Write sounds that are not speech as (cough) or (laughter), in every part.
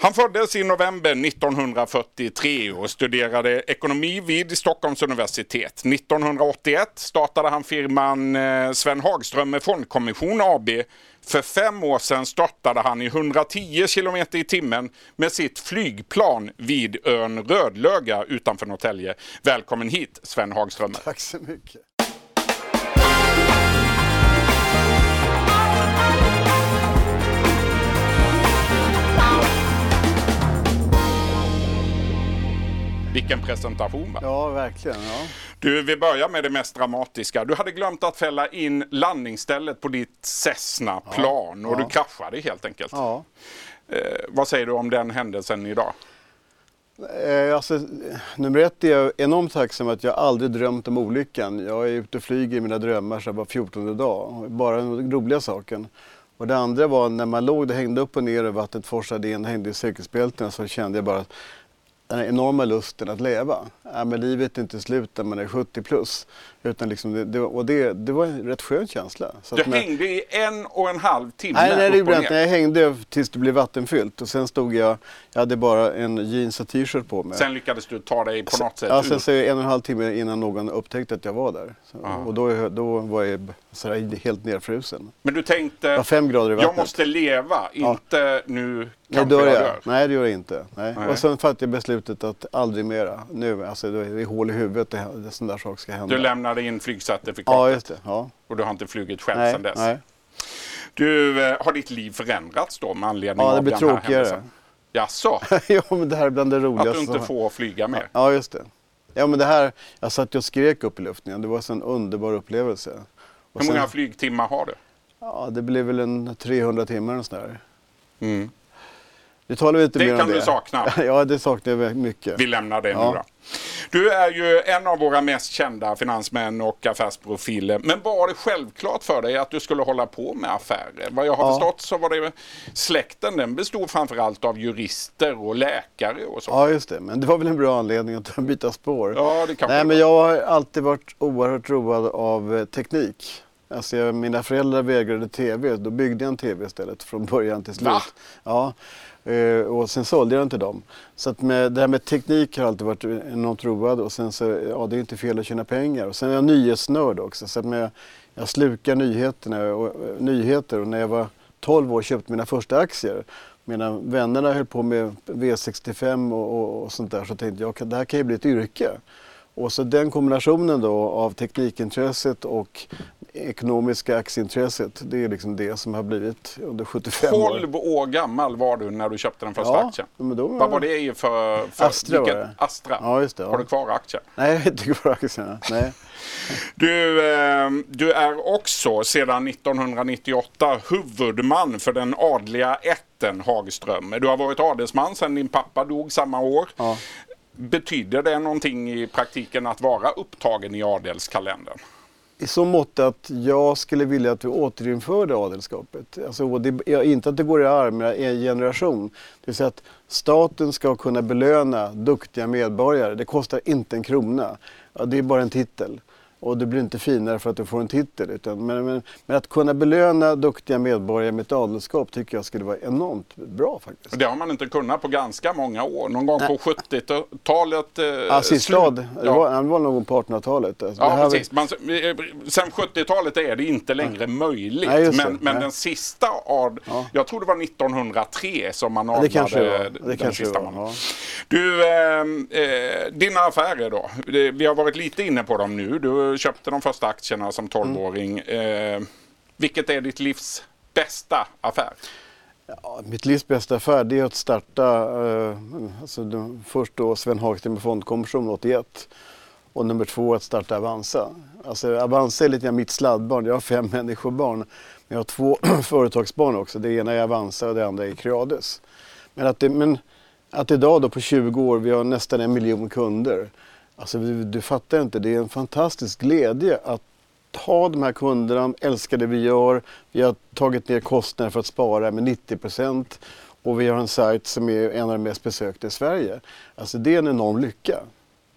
Han föddes i november 1943 och studerade ekonomi vid Stockholms universitet. 1981 startade han firman eh, Sven Hagström med Fondkommission AB. För fem år sedan startade han i 110 km i timmen med sitt flygplan vid ön Rödlöga utanför Norrtälje. Välkommen hit Sven Hagström. Tack så mycket. Vilken presentation va? Ja, verkligen. Ja. Du, vi börjar med det mest dramatiska. Du hade glömt att fälla in landningsstället på ditt Cessna-plan och Ja. du kraschade helt enkelt. Ja. Eh, vad säger du om den händelsen idag? Eh, alltså, nummer ett är jag enormt tacksam att jag aldrig drömt om olyckan. Jag är ute och flyger i mina drömmar så var 14 dag. Bara den roliga saken. Och det andra var när man låg, det hängde upp och ner och vattnet forsade in, hängde i säkerhetsbältena så kände jag bara att den här enorma lusten att leva. Ja, men livet är inte slut när man är 70 plus. Utan liksom det, det, och det, det var en rätt skön känsla. Så Du när- hängde i en och en halv timme Nej, nej det gjorde jag inte. Jag hängde tills det blev vattenfyllt och sen stod jag, jag hade bara en jeans och t-shirt på mig. Sen lyckades du ta dig på något sätt ja, sen så en och en halv timme innan någon upptäckte att jag var där. Så, Ja. Och då, då var jag sådär helt nedfrusen. Men du tänkte, var fem grader i vattnet. jag måste leva, inte nu Nej, dör jag dör. Nej, det gör jag inte. Nej. Nej. Och sen fattade jag beslutet att aldrig mera. Nu, alltså det är hål i huvudet, det, sån där sak ska hända. Du lämnade in flygcertifikatet Ja, just det. Ja. och du har inte flugit själv Nej, sedan dess. nej. Du, eh, har ditt liv förändrats då med anledning Ja, det av blir den här tråkigare. händelsen? Jaså? (laughs) ja, men det här är bland det roligaste. Att du inte får flyga mer? Ja, just det. Ja, men det här, jag satt och skrek upp i luften. Det var en sån underbar upplevelse. Och Hur många sen- flygtimmar har du? Ja, det blev väl en 300 timmar och sådär. Mm. Det talar vi inte Det mer om kan det. du sakna. (laughs) ja, det saknar jag mycket. Vi lämnar det nu Ja. då. Du är ju en av våra mest kända finansmän och affärsprofiler. Men var det självklart för dig att du skulle hålla på med affärer? Vad jag har Ja. förstått så var det släkten, den bestod framförallt av jurister och läkare och så. Ja, just det. Men det var väl en bra anledning att (laughs) byta spår. Ja, det kanske Nej, det men jag har alltid varit oerhört road av eh, teknik. Alltså, jag, mina föräldrar vägrade tv, då byggde jag en tv istället från början till slut. Va? Ja, eh, och sen sålde jag den till dem. Så att med, det här med teknik har alltid varit enormt road och sen så, ja det är inte fel att tjäna pengar. Och sen är jag nyhetsnörd också, så att med, jag slukar nyheterna och, eh, nyheter och när jag var 12 år köpte mina första aktier. Medan vännerna höll på med V65 och, och, och sånt där så tänkte jag, det här kan ju bli ett yrke. Och så den kombinationen då av teknikintresset och ekonomiska aktieintresset, det är liksom det som har blivit under 75 år. 12 år gammal var du när du köpte den första Ja, aktien. men då Vad var det för... för Astra var vilket- det. Astra? Ja, just det. Ja. Har du kvar aktien? Nej, jag vet inte kvar aktierna. Nej. (laughs) Du, eh, du är också sedan 1998 huvudman för den adliga ätten Hagström. Du har varit adelsman sedan din pappa dog samma år. Ja. Betyder det någonting i praktiken att vara upptagen i adelskalendern? I så mått att jag skulle vilja att vi återinförde adelskapet. Alltså, det, inte att det går i arm men i en generation. Det vill säga att staten ska kunna belöna duktiga medborgare. Det kostar inte en krona. Ja, det är bara en titel. Och det blir inte finare för att du får en titel. Utan, men, men, men att kunna belöna duktiga medborgare med ett adelskap tycker jag skulle vara enormt bra faktiskt. Det har man inte kunnat på ganska många år. Någon gång på 70-talet. Eh, Ja, sista slut- det, Ja. var, det var någon på 1800-talet. Alltså, Ja, precis. Man, eh, sen 70-talet är det inte längre möjligt. Nej, just det. men men Nej. den sista ad, Ja. jag tror det var 1903 som man Ja, adlade kanske det. Det den sista var, ja. Du, eh, eh, dina affärer då? Vi har varit lite inne på dem nu. Du köpte de första aktierna som 12-åring. Mm. Eh, vilket är ditt livs bästa affär? Ja, mitt livs bästa affär det är att starta, eh, alltså, då, först då Sven Hagström med Fondkommission 81 och nummer två att starta Avanza. Alltså, Avanza är lite grann mitt sladdbarn, jag har fem människobarn. Men jag har två (clears throat) företagsbarn också, det ena är Avanza och det andra är Creades. Men att, det, men att idag då på 20 år, vi har nästan en miljon kunder. Alltså du, du fattar inte, det är en fantastisk glädje att ha de här kunderna, älskar det vi gör. Vi har tagit ner kostnader för att spara med 90 procent och vi har en sajt som är en av de mest besökta i Sverige. Alltså det är en enorm lycka.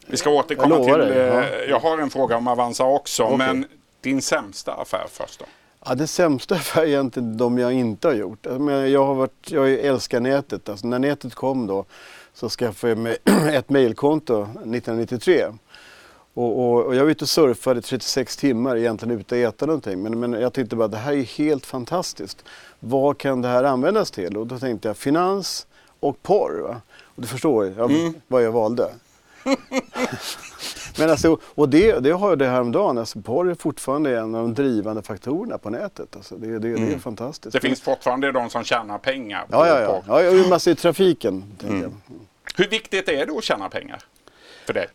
Vi ska återkomma Jag till... dig, Eh, ja. Jag har en fråga om Avanza också. Okej. Men din sämsta affär först då? Ja, det sämsta (laughs) är egentligen de jag inte har gjort. Jag, har varit, jag älskar nätet. Alltså, när nätet kom då så skaffade jag mig (clears throat) ett mejlkonto 1993. Och, och, och, jag var ute och surfade 36 timmar egentligen utan att äta någonting. Men, men jag tyckte bara det här är helt fantastiskt. Vad kan det här användas till? Och då tänkte jag finans och porr. Va? Och du förstår jag, mm. vad jag valde. (laughs) Men alltså, och det, det har jag häromdagen. Alltså, porr är fortfarande en av de drivande faktorerna på nätet. Alltså, det, det, det är mm. fantastiskt. Det finns fortfarande de som tjänar pengar på ja, ja, ja. porr. Ja, ja massor i trafiken. Mm. Hur viktigt är det att tjäna pengar för dig?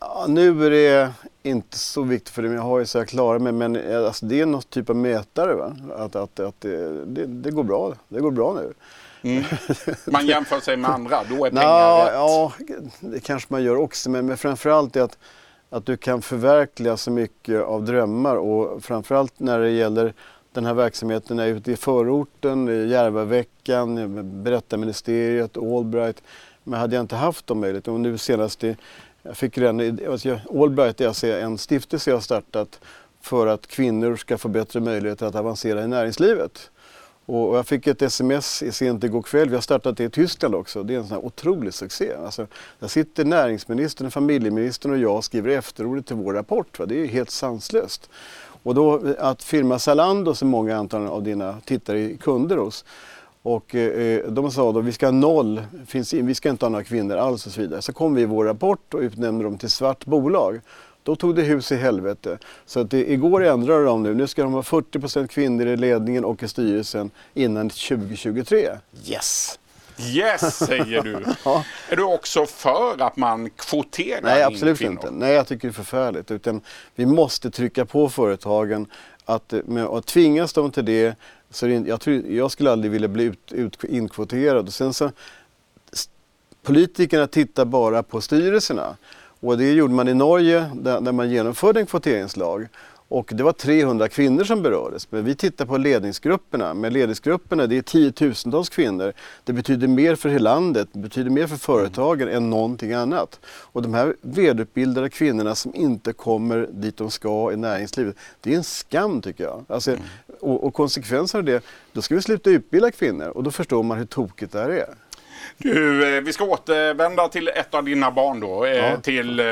Ja, nu är det inte så viktigt för det, jag har ju så jag klarar mig. Men eh, alltså, det är någon typ av mätare. Va? Att, att, att det, det, det, går bra. Det går bra nu. Mm. Man jämför sig med andra, då är pengar Nå, rätt. Ja, det kanske man gör också. Men, men framförallt är att, att du kan förverkliga så mycket av drömmar. Och framförallt när det gäller den här verksamheten är ute i förorten, Järvaveckan, Berättarministeriet, Allbright. Men hade jag inte haft de möjligheterna och nu senast i jag fick redan, alltså Allbright är alltså en stiftelse jag har startat för att kvinnor ska få bättre möjligheter att avancera i näringslivet. Och jag fick ett sms sent igår kväll, vi har startat det i Tyskland också. Det är en sån här otrolig succé. Alltså, där sitter näringsministern, familjeministern och jag och skriver efterordet till vår rapport. Va? Det är helt sanslöst. Och då eh, att firma Zalando, som många antagligen av dina tittare är kunder hos, och eh, eh, de sa då vi ska ha noll, finns, vi ska inte ha några kvinnor alls och så vidare. Så kom vi i vår rapport och utnämnde dem till svart bolag. Då tog det hus i helvete. Så att det, igår ändrade de nu. Nu ska de ha 40% kvinnor i ledningen och i styrelsen innan 2023. Yes! Yes, säger du. (laughs) ja. Är du också för att man kvoterar Nej, absolut in inte. Nej, jag tycker det är förfärligt. Utan vi måste trycka på företagen att, med, och tvingas de till det så det, jag, tror, jag skulle aldrig vilja bli ut, ut, inkvoterad. Och sen så, politikerna tittar bara på styrelserna. Och det gjorde man i Norge där, där man genomförde en kvoteringslag. Och det var 300 kvinnor som berördes. Men vi tittar på ledningsgrupperna. Med ledningsgrupperna det är tiotusentals kvinnor. Det betyder mer för hela landet, det betyder mer för företagen än någonting annat. Och de här välutbildade kvinnorna som inte kommer dit de ska i näringslivet. Det är en skam tycker jag. Alltså, mm. och, och konsekvensen av det, då ska vi sluta utbilda kvinnor och då förstår man hur tokigt det här är. Du, eh, vi ska återvända till ett av dina barn då, eh, ja. till eh,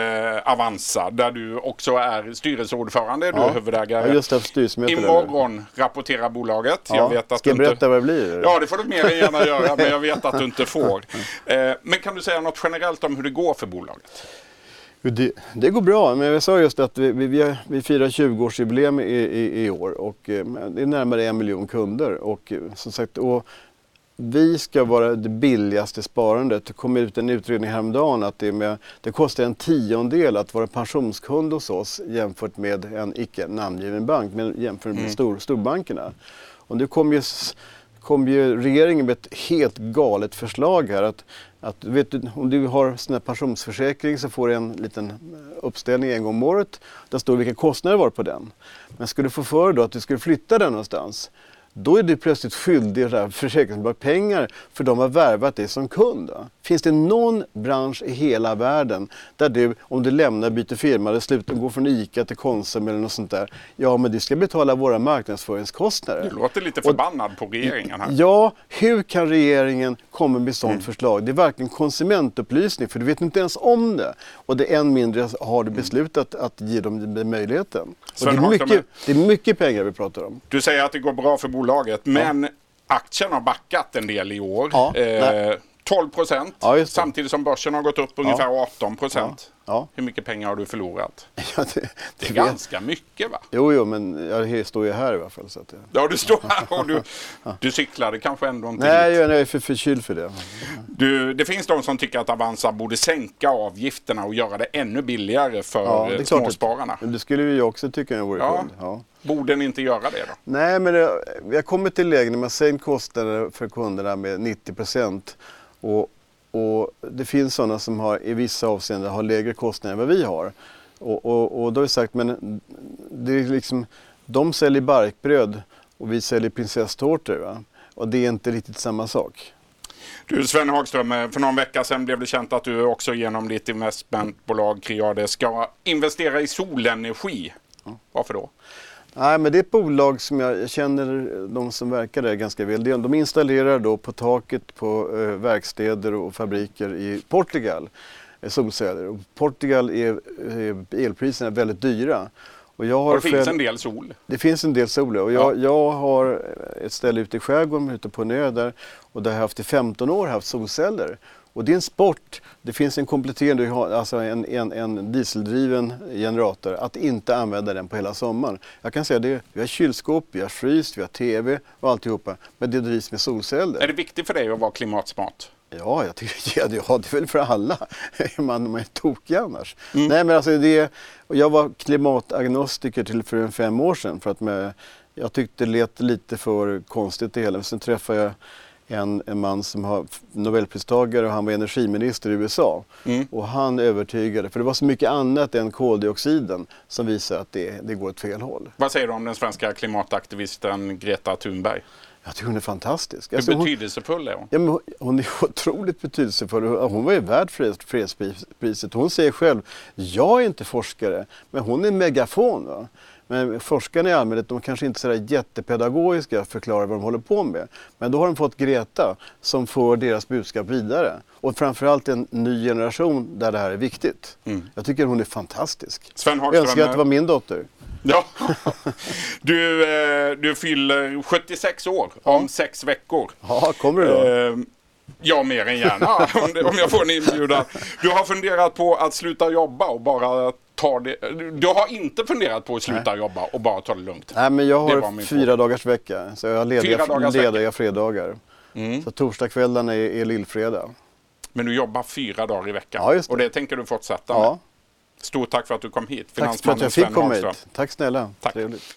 Avanza där du också är styrelseordförande, du är huvudägare. Ja, just det, styrelsemöte Imorgon rapporterar bolaget. Ja. Jag vet att ska jag berätta inte... vad det blir? Ja, det får du mer än gärna göra, men jag vet att du inte får. (laughs) Men kan du säga något generellt om hur det går för bolaget? Det, det, går bra, men jag sa just att vi, vi, vi firar 20-årsjubileum i, i, i, år och det är närmare en miljon kunder. Och, som sagt, och vi ska vara det billigaste sparandet. Det kom ut en utredning häromdagen att det, med, det kostar en tiondel att vara pensionskund hos oss jämfört med en icke namngiven bank, men jämfört med mm. stor, storbankerna. Och nu kom ju, kom ju regeringen med ett helt galet förslag här. Att, att, vet du, om du har sån pensionsförsäkring så får du en liten uppställning en gång om året. Där står vilka kostnader det var på den. Men skulle du få för då att du skulle flytta den någonstans då är du plötsligt skyldig försäkringsbolag pengar för de har värvat dig som kund. Finns det någon bransch i hela världen där du, om du lämnar, byter firma eller slutar, går från ICA till Konsum eller något sånt där, ja men du ska betala våra marknadsföringskostnader. Du låter lite förbannad på regeringen här. Ja, hur kan regeringen komma med sådant mm. förslag? Det är varken konsumentupplysning, för du vet inte ens om det. Och det än mindre har du beslutat att ge dem den möjligheten. Och det, är mycket, det är mycket pengar vi pratar om. Du säger att det går bra för bolaget. Men ja. aktien har backat en del i år. Ja, eh, 12 procent. Ja, samtidigt som börsen har gått upp ungefär 18 procent. Ja. Hur mycket pengar har du förlorat? (laughs) Det, det, det är ganska mycket va? Jo, jo, men jag står ju här i alla fall. Så att Ja, du står här och du, (laughs) du cyklade kanske ändå inte Nej, jag är för förkyld för det. Du, det finns de som tycker att Avanza borde sänka avgifterna och göra det ännu billigare för ja, det småspararna. Det, det skulle vi också tycka jag vore ja. Ja. Borde ni inte göra det då? Nej, men det, har kommit till läge när man sänkt kostnader för kunderna med 90 procent. Och, och det finns sådana som har, i vissa avseenden har lägre kostnader än vad vi har. Och, och, och då har vi sagt, men det är liksom, de säljer barkbröd och vi säljer prinsesstårtor. Va? Och det är inte riktigt samma sak. Du Sven Hagström, för någon vecka sedan blev det känt att du också genom ditt investmentbolag Creade ska investera i solenergi. Varför då? Nej, men det är ett bolag som jag känner de som verkar där ganska väl. De installerar då på taket på eh, verkstäder och fabriker i Portugal eh, solceller. Och Portugal är eh, elpriserna väldigt dyra. Och och det finns en del sol. Det finns en del sol och jag, ja. jag har ett ställe ute i skärgården, ute på en ö där och där har jag haft i 15 år haft solceller. Och det är en sport. Det finns en kompletterande, alltså en, en, en dieseldriven generator, att inte använda den på hela sommaren. Jag kan säga det, vi har kylskåp, vi har frys, vi har TV och alltihopa. Men det drivs med solceller. Är det viktigt för dig att vara klimatsmart? Ja, jag tycker, (laughs) ja, det är väl för alla. (laughs) man, man är tokig annars. Mm. Nej, men alltså det, jag var klimatagnostiker till för en fem år sedan. För att med, jag tyckte det lät lite för konstigt det hela. Sen träffade jag en, en man som har nobelpristagare och han var energiminister i USA. Mm. Och han övertygade, för det var så mycket annat än koldioxiden som visar att det, det går åt fel håll. Vad säger du om den svenska klimataktivisten Greta Thunberg? Jag tycker hon är fantastisk. Hur alltså betydelsefull är hon? Ja, men hon är (laughs) otroligt betydelsefull. Hon var ju värd fredspriset. Hon säger själv, jag är inte forskare, men hon är megafon. Va? Men forskarna i allmänhet de kanske inte är jättepedagogiska förklarar vad de håller på med. Men då har de fått Greta som får deras budskap vidare. Och framförallt en ny generation där det här är viktigt. Mm. Jag tycker hon är fantastisk. Sven Jag önskar att det var min dotter. Ja. (laughs) Du, eh, du fyller 76 år om sex veckor. Ja, kommer du då? Ja, mer än gärna (laughs) om, jag får en inbjudan. Du har funderat på att sluta jobba och bara ta det. Du har inte funderat på att sluta Nej. jobba och bara ta det lugnt? Nej, men jag har fyra dagars vecka. Så jag har lediga, lediga fredagar. Mm. Så torsdagskvällarna är, är lillfredag. Men du jobbar fyra dagar i veckan? Ja, just det. Och det tänker du fortsätta ja. med? Stort tack för att du kom hit. Tack för att jag fick komma hit. Tack snälla. Tack. Trevligt.